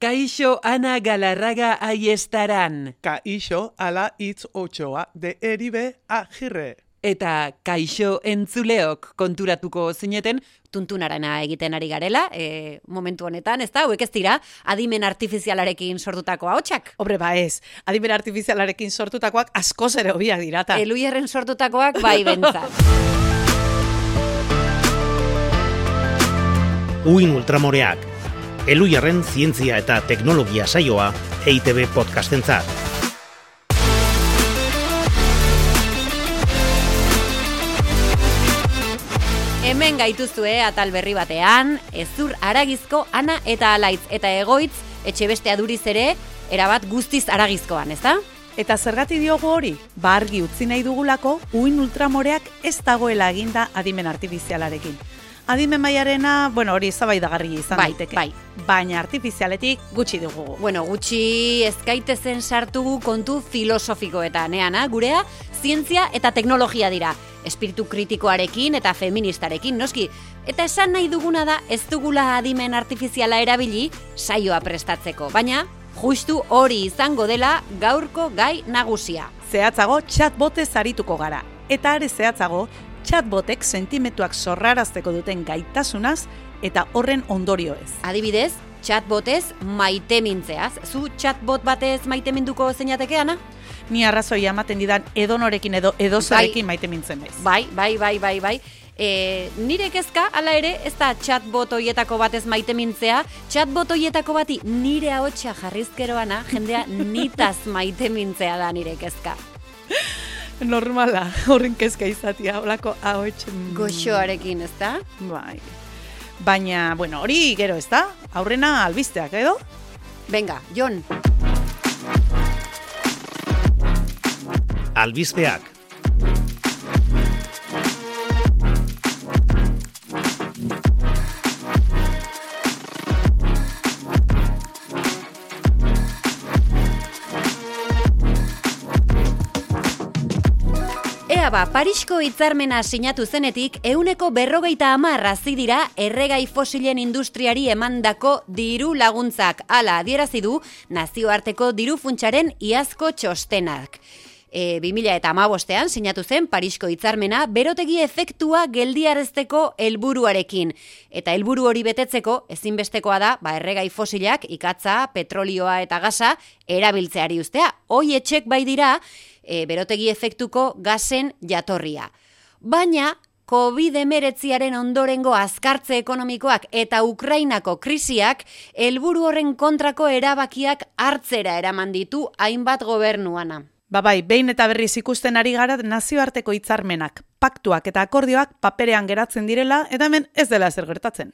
Kaixo Ana Galarraga aiestaran. Kaixo ala itz otxoa de eribe agirre. Eta kaixo entzuleok konturatuko zineten, tuntunarana egiten ari garela, e, momentu honetan, ez da, hauek ez dira, adimen artifizialarekin sortutako ahotsak. Obre, ba ez, adimen artifizialarekin sortutakoak askoz ere hobiak dirata. Eluierren sortutakoak bai bentzat. Uin ultramoreak, Elujarren zientzia eta teknologia saioa EITB podcastentzat. Hemen gaituzue atal berri batean, ezur aragizko ana eta alaitz eta egoitz etxe beste aduriz ere, erabat guztiz aragizkoan, ez da? Eta zergati diogu hori, bargi utzi nahi dugulako, uin ultramoreak ez dagoela eginda adimen artifizialarekin. Adimen maiarena, bueno, hori ezabaidagarri izan Bai, daiteke. bai. Baina artifizialetik gutxi dugu. Bueno, gutxi ezkaitezen sartu kontu filosofikoetan, eana, gurea, zientzia eta teknologia dira. Espiritu kritikoarekin eta feministarekin, noski. Eta esan nahi duguna da ez dugula adimen artifiziala erabili saioa prestatzeko. Baina, justu hori izango dela gaurko gai nagusia. Zehatzago, chatbotez arituko gara. Eta are zehatzago, chatbotek sentimetuak zorrarazteko duten gaitasunaz eta horren ondorio ez. Adibidez, chatbotez maite mintzeaz. Zu chatbot batez maite minduko zeinateke, Ana? Ni arrazoia ematen didan edonorekin edo edozarekin maite mintzen naiz. Bai, bai, bai, bai, bai. E, nire kezka, hala ere, ez da chatbot hoietako batez maite mintzea, chatbot hoietako bati nire ahotsa jarrizkeroana, jendea nitaz maite mintzea da nire kezka. Normala, horren kezka izatia, holako ahoetxen... Goxoarekin, ez da? Bai. Baina, bueno, hori gero ez da? Aurrena albisteak, edo? Venga, Jon, Albizteak, Ea ba, Parisko hitzarmena sinatu zenetik, euneko berrogeita hazi dira erregai fosilen industriari emandako diru laguntzak. Hala, adierazi du nazioarteko diru funtsaren iazko txostenak. E, 2000 eta amabostean sinatu zen Parisko hitzarmena berotegi efektua geldiarezteko helburuarekin. Eta helburu hori betetzeko ezinbestekoa da ba, erregai fosilak, ikatza, petrolioa eta gasa erabiltzeari ustea. Hoi etxek bai dira e, berotegi efektuko gasen jatorria. Baina, COVID-19aren ondorengo azkartze ekonomikoak eta Ukrainako krisiak helburu horren kontrako erabakiak hartzera eraman ditu hainbat gobernuana. Ba bai, behin eta berriz ikusten ari gara nazioarteko hitzarmenak, paktuak eta akordioak paperean geratzen direla, eta hemen ez dela zer gertatzen.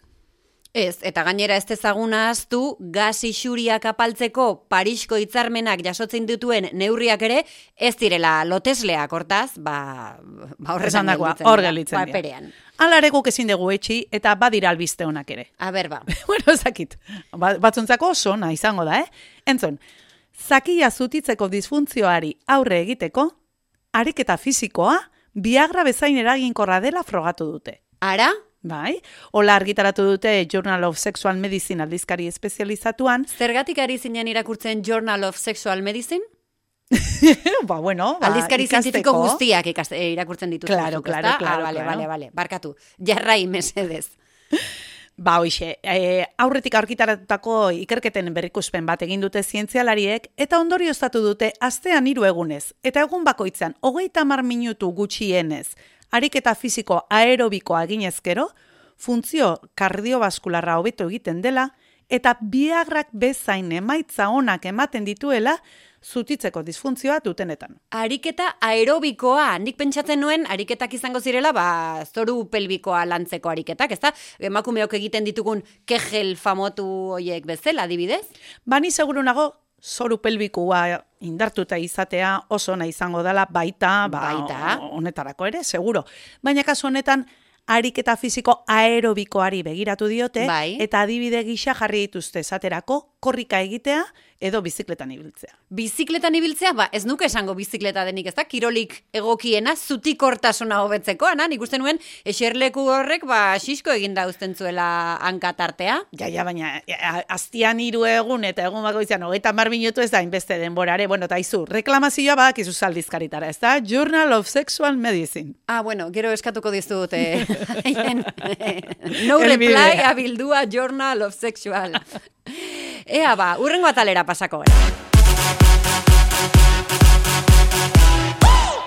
Ez, eta gainera ez ezaguna aztu, gas isuriak apaltzeko Parisko hitzarmenak jasotzen dituen neurriak ere, ez direla lotesleak, hortaz, ba, ba horretan gelditzen hor dira, gelditzen dira. paperean. Alare guk ezin dugu etxi eta badira albiste honak ere. A ber, ba. bueno, ezakit. Ba, batzuntzako oso ona izango da, eh? Entzun, zakia zutitzeko disfuntzioari aurre egiteko, ariketa fisikoa, biagra bezain eraginkorra dela frogatu dute. Ara, Bai, hola argitaratu dute Journal of Sexual Medicine aldizkari espezializatuan. zergatik ari zinen irakurtzen Journal of Sexual Medicine? ba, bueno, ba, Aldizkari zientifiko guztiak ikaste, eh, irakurtzen dituzte. Claro, claro, claro, Ah, vale, claro. vale, vale. Barkatu. Jarrai mesedez. Ba, hoxe, e, aurretik aurkitaratutako ikerketen berrikuspen bat egin dute zientzialariek eta ondorioztatu dute astean hiru egunez. Eta egun bakoitzan, hogeita mar minutu gutxienez, ariketa fisiko aerobikoa eginezkero, funtzio kardiobaskularra hobeto egiten dela, eta biagrak bezain emaitza onak ematen dituela, zutitzeko disfuntzioa dutenetan. Ariketa aerobikoa, nik pentsatzen nuen ariketak izango zirela, ba, zoru pelbikoa lantzeko ariketak, ezta? Emakumeok egiten ditugun kegel famotu hoiek bezala, adibidez? Bani seguru nago, zoru pelbikua indartuta izatea oso ona izango dela baita, ba, Baita. honetarako ere, seguro. Baina kasu honetan, ariketa fisiko aerobikoari begiratu diote, Bai. eta adibide gisa jarri dituzte esaterako korrika egitea edo bizikletan ibiltzea. Bizikletan ibiltzea, ba, ez nuke esango bizikleta denik, ez da, kirolik egokiena, zutikortasuna hobetzeko, ana, nik uste nuen, eserleku horrek, ba, xisko eginda uzten zuela hankatartea. Ja, ja, baina a- aztian hiru egun eta egun bakoitzean hogeita mar minutu ez da inbeste denborare. Bueno, eta izu, reklamazioa badakizu zaldizkaritara, ez da? Journal of Sexual Medicine. Ah, bueno, gero eskatuko dizut, eh, no reply abildua Journal of Sexual. Ea ba, urrengo atalera pasako gara.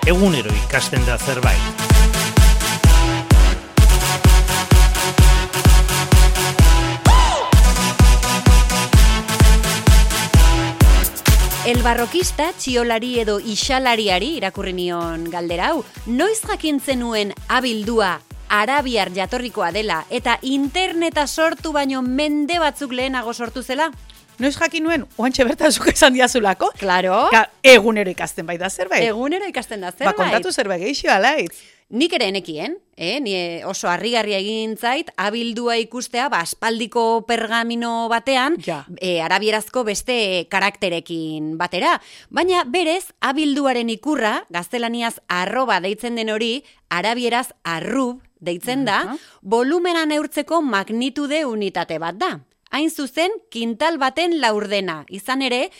Egunero ikasten da zerbait. El barrokista txiolari edo isalariari irakurri nion galdera hau, noiz jakintzen nuen abildua arabiar jatorrikoa dela eta interneta sortu baino mende batzuk lehenago sortu zela? Noiz jakin nuen, oantxe bertan zuk esan diazulako? Claro, Ka, egunero ikasten bai da zerbait. egunero ikasten da Ba, zerbait. kontatu zerbait geixo, alaitz. Nik ere enekien, eh? Ni oso harrigarria egin zait, abildua ikustea, ba, aspaldiko pergamino batean, Ja. eh, arabierazko beste karakterekin batera. Baina berez, abilduaren ikurra, gaztelaniaz arroba deitzen den hori, arabieraz arrub deitzen da, volumena neurtzeko magnitude unitate bat da. Hain zuzen, kintal baten laurdena. Izan ere,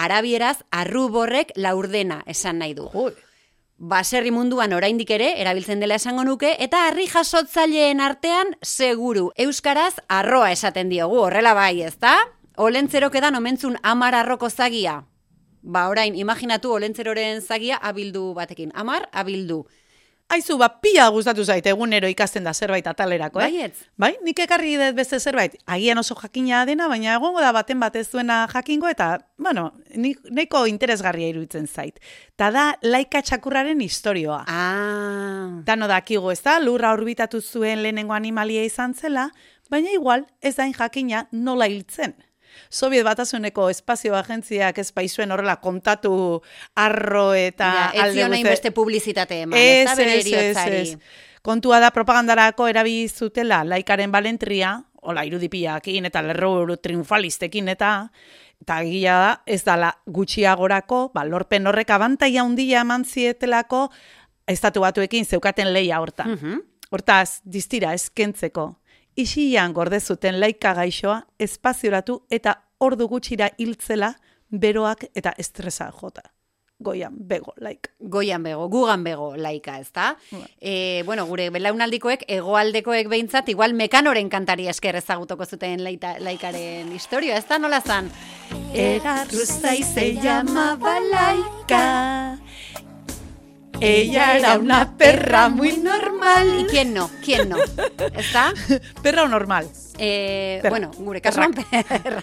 arabieraz arrub horrek laurdena esan nahi du Jo, baserri munduan oraindik ere erabiltzen dela esango nuke eta harri jasotzaileen artean seguru euskaraz arroa esaten diogu horrela bai, ezta? Olentzerok edan omentzun amar arroko zagia. Ba, orain, imaginatu olentzeroren zagia abildu batekin. Amar, abildu. Aizu, ba, pila gustatu zait egunero ikasten da zerbait atalerako, eh? Baietz. Bai, nik ekarri dut beste zerbait, agian oso jakina dena, baina egongo da baten batez duena jakingo, eta, bueno, nik, nahiko interesgarria iruditzen zait. Ta da, laika txakurraren historioa. Ah, Dano dakigu, ez da, lurra orbitatu zuen lehenengo animalia izan zela, baina igual ez dain jakina nola hiltzen. Sobiet batasuneko espazio agentziak ez baizuen horrela kontatu arro eta ja, ez alde guzti- beste publizitate eman, ez da bere heriotzari. Kontua da propagandarako erabili zutela laikaren balentria, hola irudipiakin eta lerro triunfalistekin eta eta egia da ez dala gutxiagorako, ba, lorpen horrek abantaia handia eman zietelako estatu batuekin zeukaten leia hortan. Mhm. Hortaz, distira eskentzeko, isian gorde zuten laika gaixoa espazioratu eta ordu gutxira hiltzela beroak eta estresa jota. Goian, bego, laik. Goian bego, gugan bego laika, ezta? E, bueno, gure belaunaldikoek, egoaldekoek behintzat, igual mekanoren kantari esker ezagutuko zuten laita, laikaren historia, ez da nola zan? Y se llamaba Laika. Ella era una perra muy normal. ¿Y quién no? ¿Quién no? ¿Está? Perra o normal. Eh, Perra. bueno, gure kasuan perra.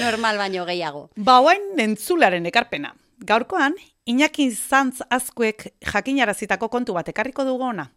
Normal baino gehiago. Bauain entzularen ekarpena. Gaurkoan, Iñaki Zantz azkuek jakinarazitako kontu bat ekarriko dugu ona.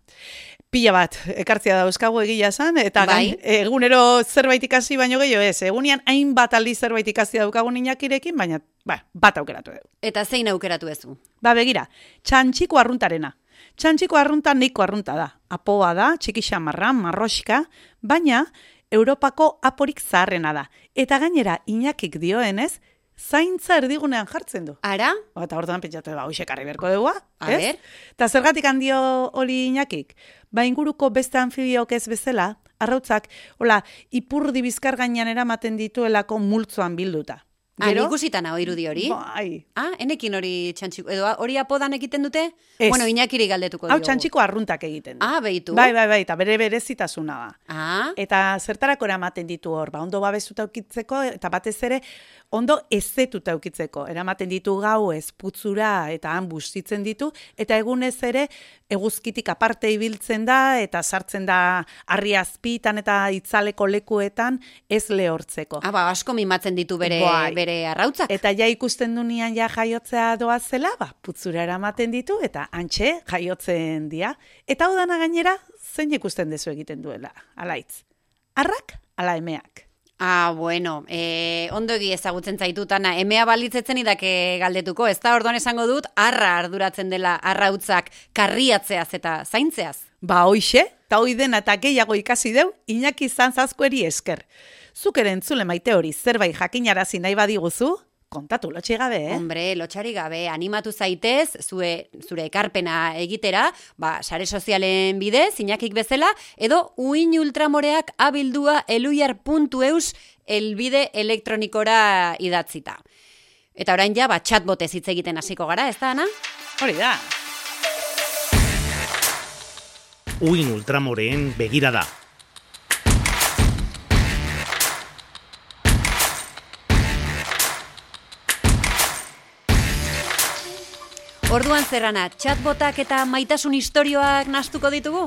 Pila bat, ekartzia dauzkagu egia esan, eta Bai. egunero zerbait ikasi baino gehiago ez. Egunean hainbat aldiz zerbait ikasi daukagun Iñakirekin, baina ba, bat aukeratu dugu. Eta zein aukeratu ezu? Ba, begira, txantxiko arruntarena. Txantxiko arrunta neiko arrunta da. Apoa da, txiki xamarra, marroxka, baina Europako aporik zaharrena da. Eta gainera, inakik dioenez, zaintza erdigunean jartzen du. Ara? Ba, Eta hortan pentsatu, ba, hoxe karri berko dugu, A ez? ber. Eta zergatik handio hori inakik? Ba, inguruko beste anfibiok ez bezala, arrautzak, hola, ipurdi bizkar gainean eramaten dituelako multzoan bilduta. Ah, ikusitan hau irudi hori? Bai, Ah, enekin hori txantxiko, edo hori apodan egiten dute? Ez. Bueno, inakiri galdetuko hau diogu. txantxiko arruntak egiten du. Ah, behitu. Bai, bai, bai, eta bere berezitasuna da. Ah, Eta zertarako eramaten ditu hor, ba, ondo babestuta ukitzeko, eta batez ere, ondo ezetuta ukitzeko. Eramaten ditu gau ez putzura eta han bustitzen ditu, eta egunez ere eguzkitik aparte ibiltzen da, eta sartzen da harri azpitan eta itzaleko lekuetan ez lehortzeko. ah, ba, asko mimatzen ditu bere, Bai. bere arrautzak. Eta ja ikusten dunean ja jaiotzea doazela, ba, putzura eramaten ditu, eta antxe jaiotzen dia. Eta hau dana gainera, zein ikusten dezu egiten duela, alaitz. Arrak, ala emeak. Ah, bueno, eh, ondo egi ezagutzen zaitutana, emea balitzetzen idake galdetuko, ez da orduan esango dut, arra arduratzen dela arrautzak karriatzeaz eta zaintzeaz. Ba, hoixe, eta hoi dena eta gehiago ikasi deu, Iñaki Zantzazkoeri esker. Zuk ere entzule maite hori zerbait jakinarazi nahi badiguzu, kontatu lotxi gabe, eh? Hombre, lotxari gabe, animatu zaitez, zue, zure ekarpena egitera, ba, sare sozialen bidez, inakik bezala, edo uin ultramoreak abildua eluiar.eus elbide elektronikora idatzita. Eta orain ja, ba, chatbotez hitz egiten hasiko gara, ez da, Ana? Hori da. Uin ultramoreen begirada. Orduan zerrana, chatbotak eta maitasun istorioak nastuko ditugu?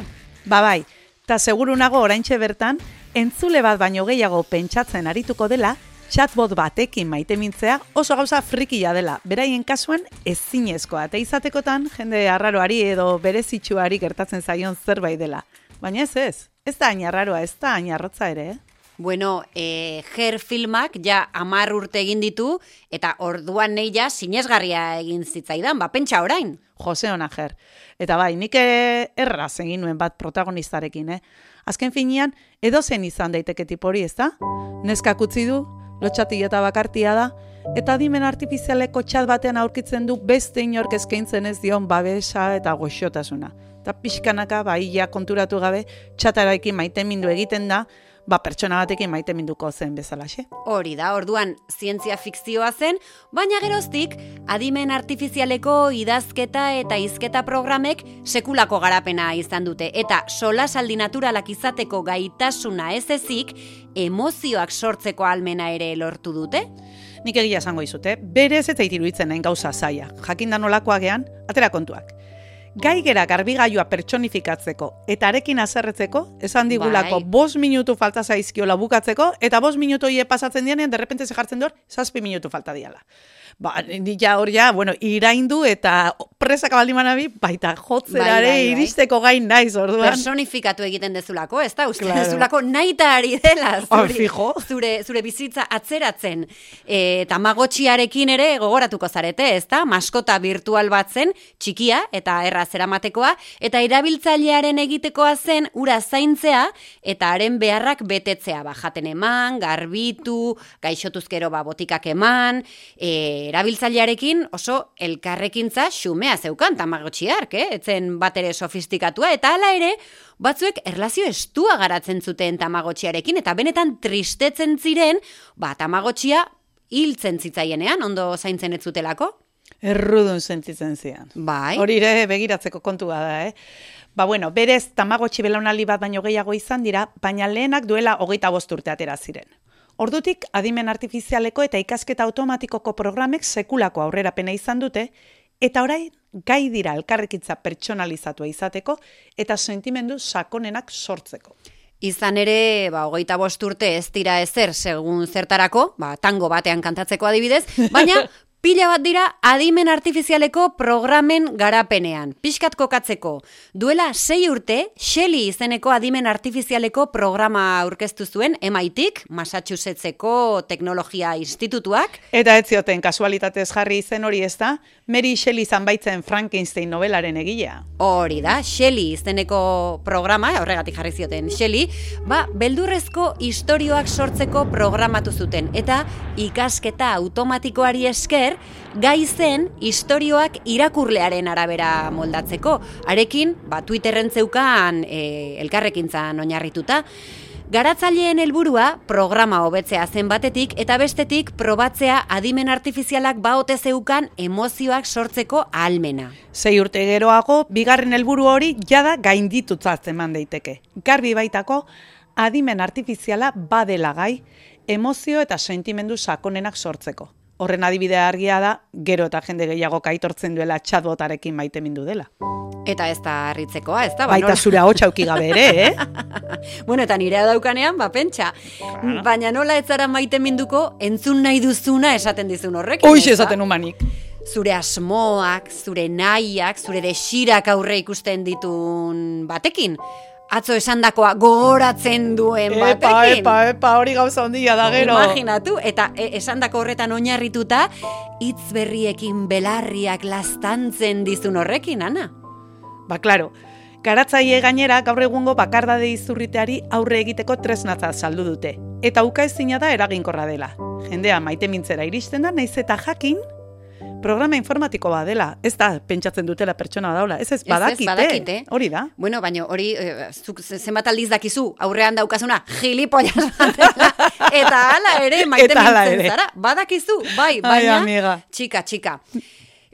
Ba bai, eta seguru nago oraintxe bertan, entzule bat baino gehiago pentsatzen arituko dela, chatbot batekin maite mintzea oso gauza frikia dela, beraien kasuan ezinezkoa, eta izatekotan jende arraroari edo berezitsuari gertatzen zaion zerbait dela. Baina ez ez, ez da hain arraroa, ez da hain arrotza ere, eh? Bueno, e, Ger filmak ja amar urte egin ditu, eta orduan nei ja sinesgarria egin zitzaidan, ba, pentsa orain. Jose Onager. Eta bai, nik eh, erraz egin nuen bat protagonistarekin, eh? Azken finean, edozen izan daiteke tipori, ez da? Neskak utzi du, lotxati eta bakartia da, eta dimen artifizialeko txat batean aurkitzen du beste inork eskaintzen ez dion babesa eta goxotasuna. Eta pixkanaka, bai, ja konturatu gabe, txataraekin maite mindu egiten da, ba, pertsona batekin maite minduko zen bezalaxe. Hori da, orduan zientzia fikzioa zen, baina geroztik adimen artifizialeko idazketa eta hizketa programek sekulako garapena izan dute eta solasaldi naturalak izateko gaitasuna ez ezik emozioak sortzeko almena ere lortu dute. Nik egia esango izute, berez ez zait iruditzen nahin gauza zaia. Jakinda nolakoa gean, atera kontuak. Gaigera garbigaiua pertsonifikatzeko eta arekin azerretzeko, esan digulako Bai. bost minutu falta zaizkiola bukatzeko, eta bost minutu hie pasatzen dianean, derrepente ze jartzen dut, zazpi minutu falta diala. Ba, ja hor ja, bueno, iraindu eta presaka baldin manabi, baita jotzerare Bai, bai, bai. iristeko gain naiz, orduan. Personifikatu egiten dezulako, ez da? Uste Claro. dezulako naita ari dela zuri- fijo. zure, zure bizitza atzeratzen. E, tamagotxiarekin ere gogoratuko zarete, ez da? Maskota virtual bat zen, txikia eta erraz eramatekoa, eta erabiltzailearen egitekoa zen ura zaintzea eta haren beharrak betetzea, ba, jaten eman, garbitu, gaixotuzkero ba, botikak eman, e, erabiltzailearekin oso elkarrekintza xumea zeukan tamagotxiark, eh? etzen bat ere sofistikatua, eta hala ere, batzuek erlazio estua garatzen zuten tamagotxiarekin, eta benetan tristetzen ziren, ba, tamagotxia hiltzen zitzaienean, ondo zaintzen ez zutelako. Errudun sentitzen zian. Bai. Hori ere begiratzeko kontua da, eh? Ba bueno, berez tamagotxi belaunaldi bat baino gehiago izan dira, baina lehenak duela hogeita bost urte atera ziren. Ordutik, adimen artifizialeko eta ikasketa automatikoko programek sekulako aurrerapena izan dute, eta orain gai dira elkarrekitza pertsonalizatua izateko eta sentimendu sakonenak sortzeko. Izan ere, ba, hogeita bost urte ez dira ezer segun zertarako, ba, tango batean kantatzeko adibidez, baina pila bat dira adimen artifizialeko programen garapenean. Piskat kokatzeko, duela sei urte, Shelly izeneko adimen artifizialeko programa aurkeztu zuen MITik, Massachusettseko Teknologia Institutuak, Eta ez zioten kasualitatez jarri izen hori ez da, Mary Shelley izan baitzen Frankenstein novelaren egilea. Hori da, Shelley izeneko programa, horregatik jarri zioten Shelley, ba, beldurrezko istorioak sortzeko programatu zuten. Eta ikasketa automatikoari esker, gai zen istorioak irakurlearen arabera moldatzeko. Arekin, ba, Twitterren zeukan e, elkarrekintzan oinarrituta. Garatzaileen helburua programa hobetzea zen batetik eta bestetik probatzea adimen artifizialak baote zeukan emozioak sortzeko ahalmena. Sei urte geroago, bigarren helburu hori jada gainditutzat eman daiteke. Garbi baitako, adimen artifiziala badela gai, emozio eta sentimendu sakonenak sortzeko. Horren adibidea argia da, gero eta jende gehiago kaitortzen duela txatbotarekin maite mindu dela. Eta ez da harritzekoa, ez da? Ba, Baita zure hau txauki gabe ere, eh? Bueno, eta nirea daukanean, ba, pentsa. Baina nola ez zara maite minduko, entzun nahi duzuna esaten dizun horrekin. Hoiz esaten humanik. Zure asmoak, zure nahiak, zure desirak aurre ikusten ditun batekin. Atzo esandakoa gogoratzen duen Epa, batekin. epa, epa, hori gauza ondia da gero. Imaginatu, eta e, esandako horretan oinarrituta, hitz berriekin belarriak lastantzen dizun horrekin, Ana. Ba, klaro, garatzaile gainera gaur egungo bakardade izurriteari aurre egiteko tresnatza saldu dute. eta ukaezina da eraginkorra dela. Jendea maite mintzera iristen da, naiz eta jakin, programa informatiko bat dela. Ez da, pentsatzen dutela pertsona daula. Ez ez, ez, badakite. badakite. Hori da. Bueno, baina hori, eh, zuk ze- zenbat aldiz dakizu, aurrean daukazuna, gilipollas dela, eta hala ere, maite mintzen zara. Badakizu, bai, Ai, baina, amiga. txika, txika.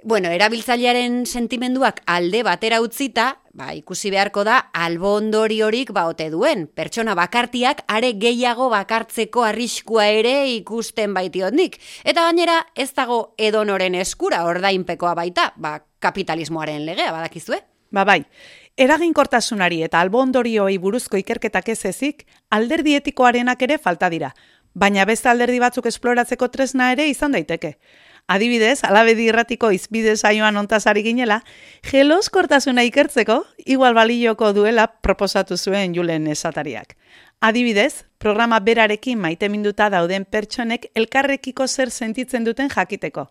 Bueno, erabiltzailearen sentimenduak alde batera utzita, ba, ikusi beharko da albondori horik ba ote duen. Pertsona bakartiak are gehiago bakartzeko arriskua ere ikusten baitiondik. Eta gainera ez dago edonoren eskura ordainpekoa baita, ba, kapitalismoaren legea badakizue. Ba bai, eraginkortasunari eta albondorioei buruzko ikerketak ez ezik, alderdi etikoarenak ere falta dira. Baina beste alderdi batzuk esploratzeko tresna ere izan daiteke. Adibidez, alabedi irratiko izbide saioan ontasari ginela, jeloskortasuna ikertzeko, igual balioko duela proposatu zuen julen esatariak. Adibidez, programa berarekin maite minduta dauden pertsonek elkarrekiko zer sentitzen duten jakiteko.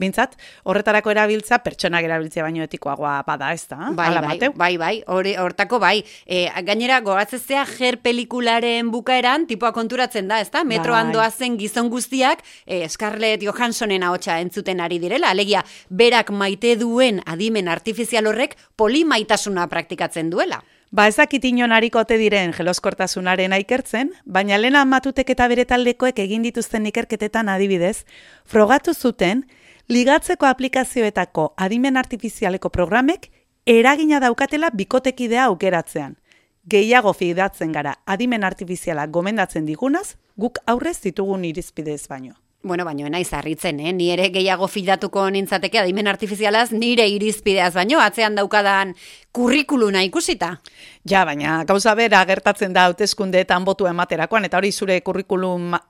Bintzat, horretarako erabiltza pertsonak erabiltzea baino etikoagoa bada, ez da? Bai, Hala, bai, Mateu? bai, bai, hori hortako bai. E, gainera, gogatzezea ger pelikularen bukaeran, tipoa konturatzen da, ezta? Metroan Bai. doazen gizon guztiak, e, Scarlett Johanssonen ahotsa entzuten ari direla. Alegia, berak maite duen adimen artifizial horrek polimaitasuna praktikatzen duela. Ba ez dakit inon harikote diren jeloskortasunaren ikertzen, baina Lena Matutek eta bere taldekoek egin dituzten ikerketetan adibidez, frogatu zuten ligatzeko aplikazioetako adimen artifizialeko programek eragina daukatela bikotekidea aukeratzean. Gehiago fidatzen gara adimen artifiziala gomendatzen digunaz, guk aurrez ditugun irizpidez baino. Bueno, baino naiz harritzen, eh? Ni ere gehiago fidatuko nintzateke adimen artifizialaz nire irizpideaz baino, atzean daukadan kurrikuluna ikusita. Ja, baina gauza bera gertatzen da hauteskundeetan botu ematerakoan, eta hori zure kurrikulum ma-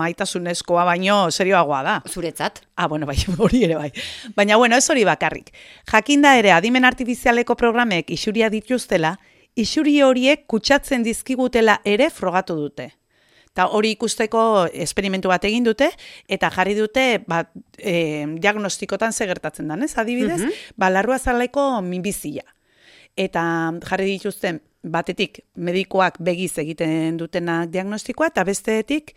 maitasunezkoa baino serioagoa da. Zuretzat. Ah, bueno, bai, hori ere bai. Baina, bueno, ez hori bakarrik. Jakinda ere adimen artifizialeko programek isuria dituztela, isuri horiek kutsatzen dizkigutela ere frogatu dute. Ta hori ikusteko esperimentu bat egin dute, eta jarri dute ba, e, diagnostikotan ze gertatzen den, ez? Adibidez, ba, larrua zalaiko minbizia. Eta jarri dituzten batetik medikoak begiz egiten dutenak diagnostikoa, eta bestetik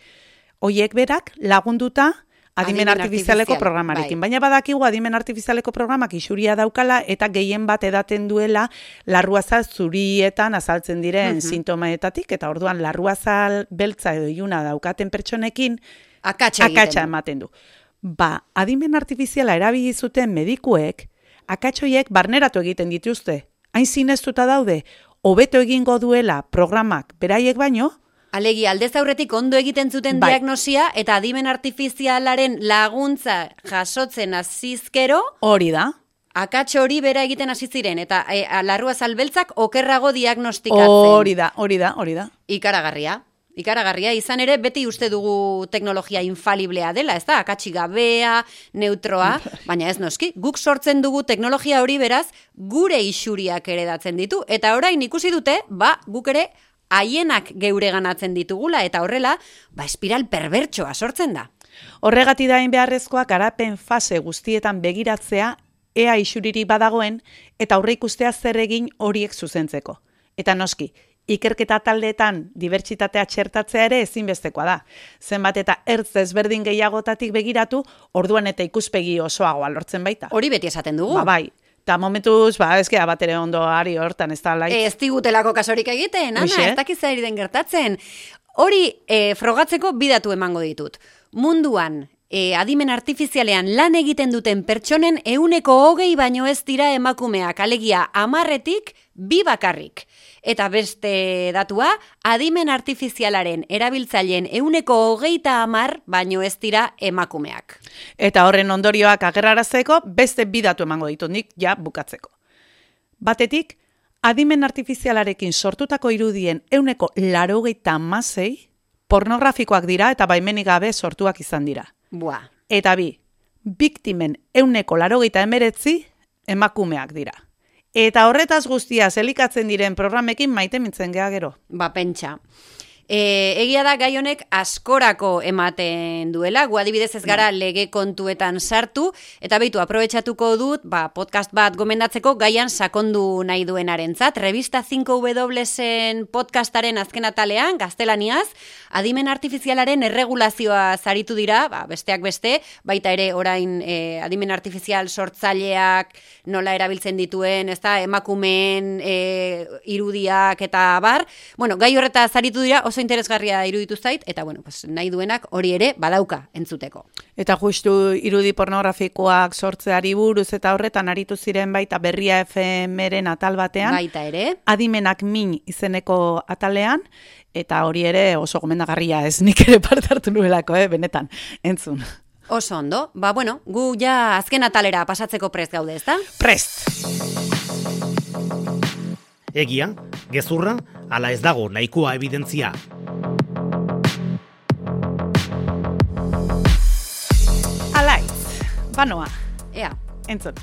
hoiek berak lagunduta adimen Adimen artifizialeko artifizial, programarekin. bai. Baina badakigu adimen artifizialeko programak isuria daukala eta gehien bat edaten duela larruazal zurietan azaltzen diren sintomaetatik eta orduan larruazal beltza edo iluna daukaten pertsonekin Akatsa akatsa ematen du. Ba, adimen artifiziala erabili zuten medikuek akatsoiek barneratu egiten dituzte. Hain zineztuta daude, hobeto egingo duela programak beraiek baino, Alegi, aldez aurretik ondo egiten zuten Bai. diagnosia eta adimen artifizialaren laguntza jasotzen azizkero, hori da. akatxo hori bera egiten hasi ziren eta e, larrua zalbeltzak okerrago diagnostikatzen. Hori da, hori da, hori da. Ikaragarria. Ikaragarria izan ere beti uste dugu teknologia infaliblea dela, ez da? Akatsi gabea, neutroa, baina ez noski. Guk sortzen dugu teknologia hori beraz gure isuriak eredatzen ditu eta orain ikusi dute, ba, guk ere haienak geure ganatzen ditugula eta horrela, ba, espiral perbertsoa sortzen da. Horregati dain beharrezkoa garapen fase guztietan begiratzea ea isuriri badagoen eta aurre ikustea zer egin horiek zuzentzeko. Eta noski, ikerketa taldeetan dibertsitatea txertatzea ere ezinbestekoa da. Zenbat eta ertz ezberdin gehiagotatik begiratu, orduan eta ikuspegi osoagoa lortzen baita. Hori beti esaten dugu. Ba bai, eta momentuz, ba, gea bat ere ondo ari hortan, ez da laitz. Ez digutelako kasorik egiten, Ana, Hoxe. ez dakiz ari den gertatzen. Hori e, frogatzeko bidatu emango ditut. Munduan, e, adimen artifizialean lan egiten duten pertsonen euneko hogei baino ez dira emakumeak, alegia amarretik bi bakarrik. Eta beste datua, adimen artifizialaren erabiltzaileen euneko hogeita amar baino ez dira emakumeak. Eta horren ondorioak agerrarazteko beste bidatu emango ditut nik ja bukatzeko. Batetik, adimen artifizialarekin sortutako irudien euneko larogeita amasei pornografikoak dira eta baimenik gabe sortuak izan dira. Buah, Eta bi, biktimen euneko larogeita emeretzi emakumeak dira. Eta horretaz guztia elikatzen diren programekin maite mintzen gea gero. ba pentsa. E, egia da gai honek askorako ematen duela, gu adibidez ez gara lege kontuetan sartu, eta beitu, aprobetsatuko dut, ba, podcast bat gomendatzeko gaian sakondu nahi duenarentzat. Revista 5W-en podcastaren azken atalean, gaztelaniaz, adimen artifizialaren erregulazioa zaritu dira, ba, besteak beste, baita ere orain e, adimen artifizial sortzaileak nola erabiltzen dituen, ez da, emakumeen e, irudiak eta bar. Bueno, gai horreta zaritu dira, oso interesgarria iruditu zait, eta bueno, pues, nahi duenak hori ere badauka entzuteko. Eta justu irudi pornografikoak sortzeari buruz eta horretan aritu ziren baita berria FM-eren atal batean. Baita ere. Adimenak min izeneko atalean, eta hori ere oso gomendagarria ez nik ere parte hartu nuelako, eh, benetan, entzun. Oso ondo, ba bueno, gu ja azken atalera pasatzeko prest gaude, ezta? Prest! Egia, gezurra, ala ez dago nahikoa evidentzia. Alaiz, banoa, Ea, entzun.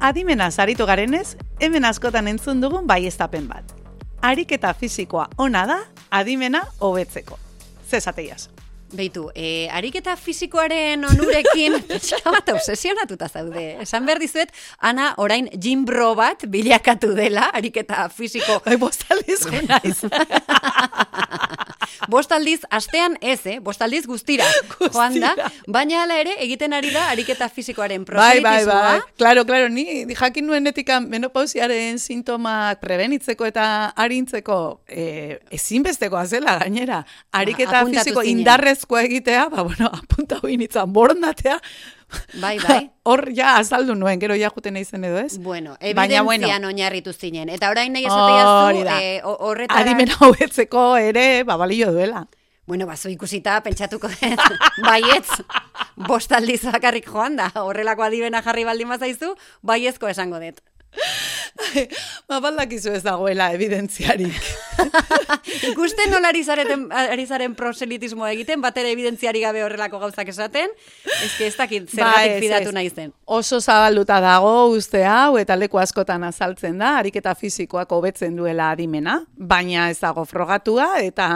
Adimena zaritu garenez, hemen askotan entzun dugun baiestapen bat. Ariketa fisikoa ona da, adimena hobetzeko. Zesateiaz. Beitu, e, ariketa fisikoaren onurekin pixka bat obsesionatuta zaude. Esan behar dizuet, ana orain gym bro bat bilakatu dela, ariketa fisiko Bai, bostaliz naiz. Bost aldiz, astean ez, eh? Bost aldiz guztira. Joan da, baina hala ere, egiten ari da ariketa fisikoaren Bai, bai, proselitismoa. bai. Claro, claro, ni jakin nuenetik menopausiaren sintomak prebenitzeko eta arintzeko eh, ezinbestekoa zela gainera. Ariketa apuntatu fisiko zinen. Indarrezkoa egitea, ba, bueno, apunta hoi nitzan borondatea. Bai, bai. Hor ja azaldu nuen, gero ja juten eizen edo ez? Bueno, evidentzian bueno. oinarritu zinen. Eta orain nahi Hori esateiazu, da. eh, ho- horretara... Adimena hobetzeko ere, ba, balio duela. Bueno, bazo ikusita, pentsatuko dut, baietz, bost aldiz bakarrik joan da, horrelako adibena jarri baldin bazaizu, baiezko esango dut. ba, baldakizu ez dagoela evidentziarik. Ikusten nola ari zareten, ari zaren proselitismoa egiten, bat ere evidentziari gabe horrelako gauzak esaten, ezke ez dakit Ba, zergatik ez, fidatu nahi zen. Oso zabalduta dago uste hau eta leku askotan azaltzen da, ariketa fisikoak hobetzen duela adimena, baina ez dago frogatua eta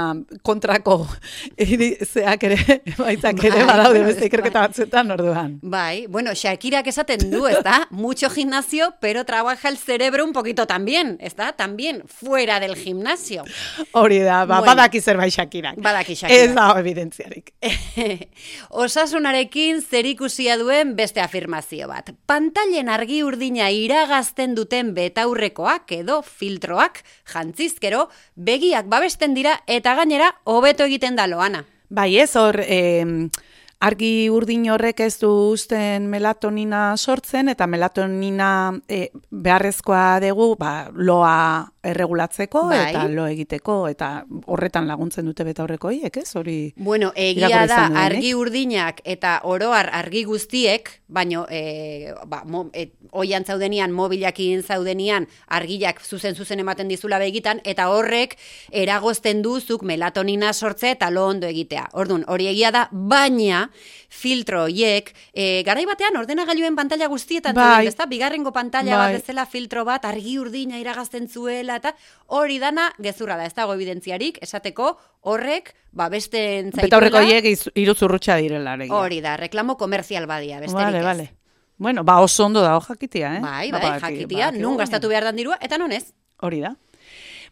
kontrako irizeak ere, baitzak ere Bai, badaude bai. beste ikerketa batzuetan orduan. Bai, bueno, Shakirak esaten du, ez da? Mucho gimnasio, pero trabaja el cerebro un poquito también, da? También fuera del gimnasio. Hori da, ba, Bueno. badaki zerbait Shakirak. Badaki Shakirak. Ez dago evidentziarik. Osasunarekin zerikusia duen beste afirmazio bat. Pantailen argi urdina iragazten duten betaurrekoak edo filtroak jantzizkero begiak babesten dira eta gainera hobeto egiten da loana. Bai ez, hor, em, argi urdin horrek ez du uzten melatonina sortzen, eta melatonina e, beharrezkoa dugu ba, loa erregulatzeko Bai. eta lo egiteko, eta horretan laguntzen dute beta horrekoiek, ez? Hori Bueno, egia da dudanik. argi urdinak eta oroar argi guztiek, baino e, ba, mo, e, oian zaudenian, mobilakin zaudenian, argiak zuzen zuzen ematen dizula begitan, eta horrek eragozten duzuk melatonina sortze eta lo ondo egitea. Ordun hori egia da, baina filtro hoiek, e, garai batean ordenagailuen pantalla guztietan Bai. ezta? Bigarrengo pantalla bat Bai. bezala filtro bat argi urdina iragazten zuela eta hori dana gezurra da, ez dago evidentziarik esateko horrek ba besten beta horreko zaituela. hiek iruzurrutxa direla. Hori da, reklamo komerzial badia, besterik Vale, ez. vale. Bueno, ba oso ondo dago jakitia, eh? Bai, Ba, bai, badaki- jakitia, badakigu, nun gastatu behar dan dirua, eta non ez. Hori da.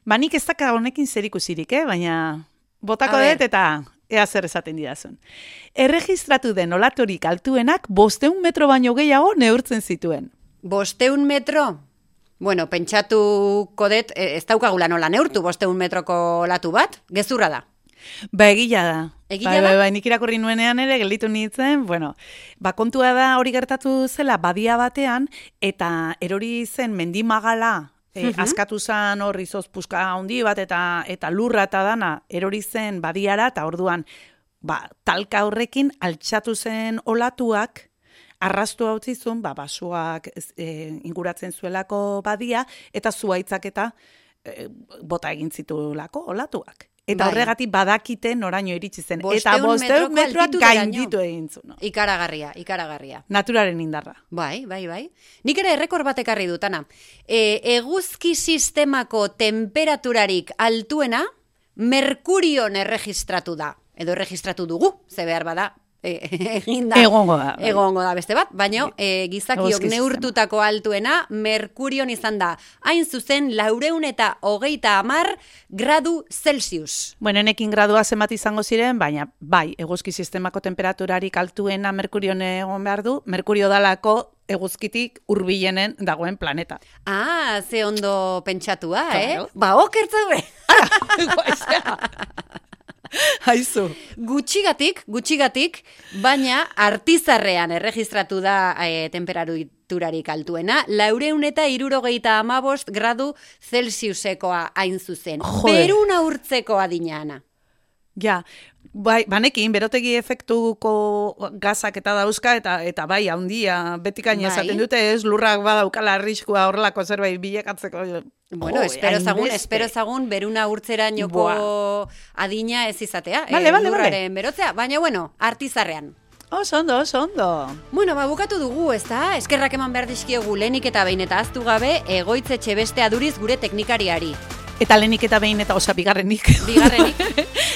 Ba, nik ez daka honekin zerikusirik, eh? baina botako dut eta ea zer esaten didazun. Erregistratu den olatorik altuenak bosteun metro baino gehiago neurtzen zituen. Bosteun metro? Bueno, pentsatuko dut, eh, ez daukagula nola neurtu bosteun metroko latu bat, gezurra da. Ba, egila da. Egila bai, da? bai, bai, nik irakurri nuenean ere gelditu nintzen, bueno, ba, kontua da hori gertatu zela badia batean, eta erori zen mendimagala, e, askatu zen hor izoz puska handi bat, eta eta lurra eta dana, erori zen badiara, eta orduan, ba, talka horrekin altxatu zen olatuak, arrastu hau zizun, ba, basuak e, inguratzen zuelako badia, eta zuaitzak eta e, bota egin zitulako olatuak. Eta Bai. horregatik badakite noraino iritsi zen. eta Bosteun bosteun metroko metroak altituderaino. gainditu egin zuen. No? Ikaragarria, ikaragarria. Naturaren indarra. Bai, bai, bai. Nik ere errekor bat ekarri dutana. E, eguzki sistemako temperaturarik altuena, Merkurion erregistratu da. Edo erregistratu dugu, ze behar bada, e, egin da. Egongo da, bai. Egongo da beste bat, baina e, gizakiok neurtutako altuena Merkurion izan da. Hain zuzen, laureun eta hogeita amar gradu Celsius. Bueno, enekin gradua zenbat izango ziren, baina bai, eguzki sistemako temperaturarik altuena Merkurion egon behar du, Merkurio dalako eguzkitik hurbilenen dagoen planeta. Ah, ze ondo pentsatua, Claro. eh? Ba, okertzaue. Haizu. Gutxigatik, gutxigatik, baina artizarrean erregistratu da e, temperaturarik altuena, laureun eta irurogeita amabost gradu Celsiusekoa hain zuzen. Jode. Beruna urtzeko adinana. Ja, bai, banekin, berotegi efektuko gazak eta dauzka, eta eta bai, handia, betikaina Bai. esaten dute, ez lurrak badaukala arriskua horrelako zerbait bilakatzeko. Bueno, Jo, espero zagun, espero zagun beruna urtzerainoko adina ez izatea, Bale, eh, bale. lurraren berotzea, baina bueno, artizarrean. Oso ondo, oso ondo. Bueno, ba, bukatu dugu, ez da? Eskerrak eman behar dizkiogu lehenik eta behin eta aztu gabe, egoitzetxe beste aduriz gure teknikariari. Eta lehenik eta behin eta osa bigarrenik. Bigarrenik,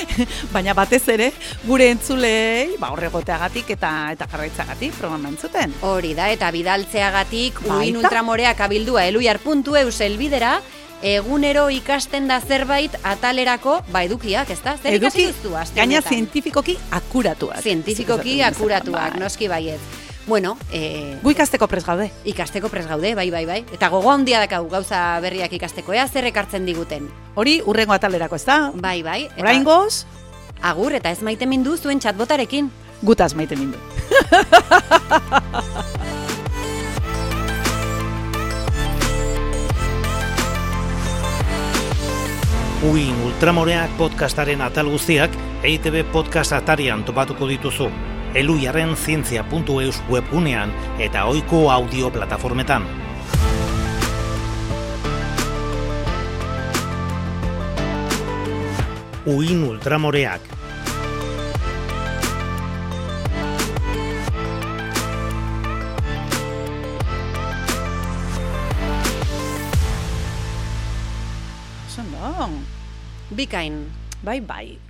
Baina batez ere, gure entzulei, ba, horregoteagatik eta eta jarraitzagatik programa entzuten. hori da, eta bidaltzeagatik, uin ultramoreak abildua eluiar.eus elbidera, egunero ikasten da zerbait atalerako, ba, edukiak, ez da? Zer ikasi duzu gaina zientifikoki akuratuak. Zientifikoki akuratuak, bai. noski baiet. Bueno, eh, Gu ikasteko pres gaude. ikasteko pres gaude, bai, bai, bai. Eta gogo handia dakau gauza berriak ikasteko, ea zer ekartzen diguten. Hori urrengo atalerako, ez da? Bai, bai. eta- Oraingoz, Agur, eta ez maite mindu zuen txatbotarekin. gutaz maite mindu. Uin Ultramoreak podcastaren atal guztiak EITB podcast atarian topatuko dituzu. Eluiaren zientzia.eus webgunean eta ohiko audio plataformetan. Uin Ultramoreak Oso ondo. Bikain. Bai, bai.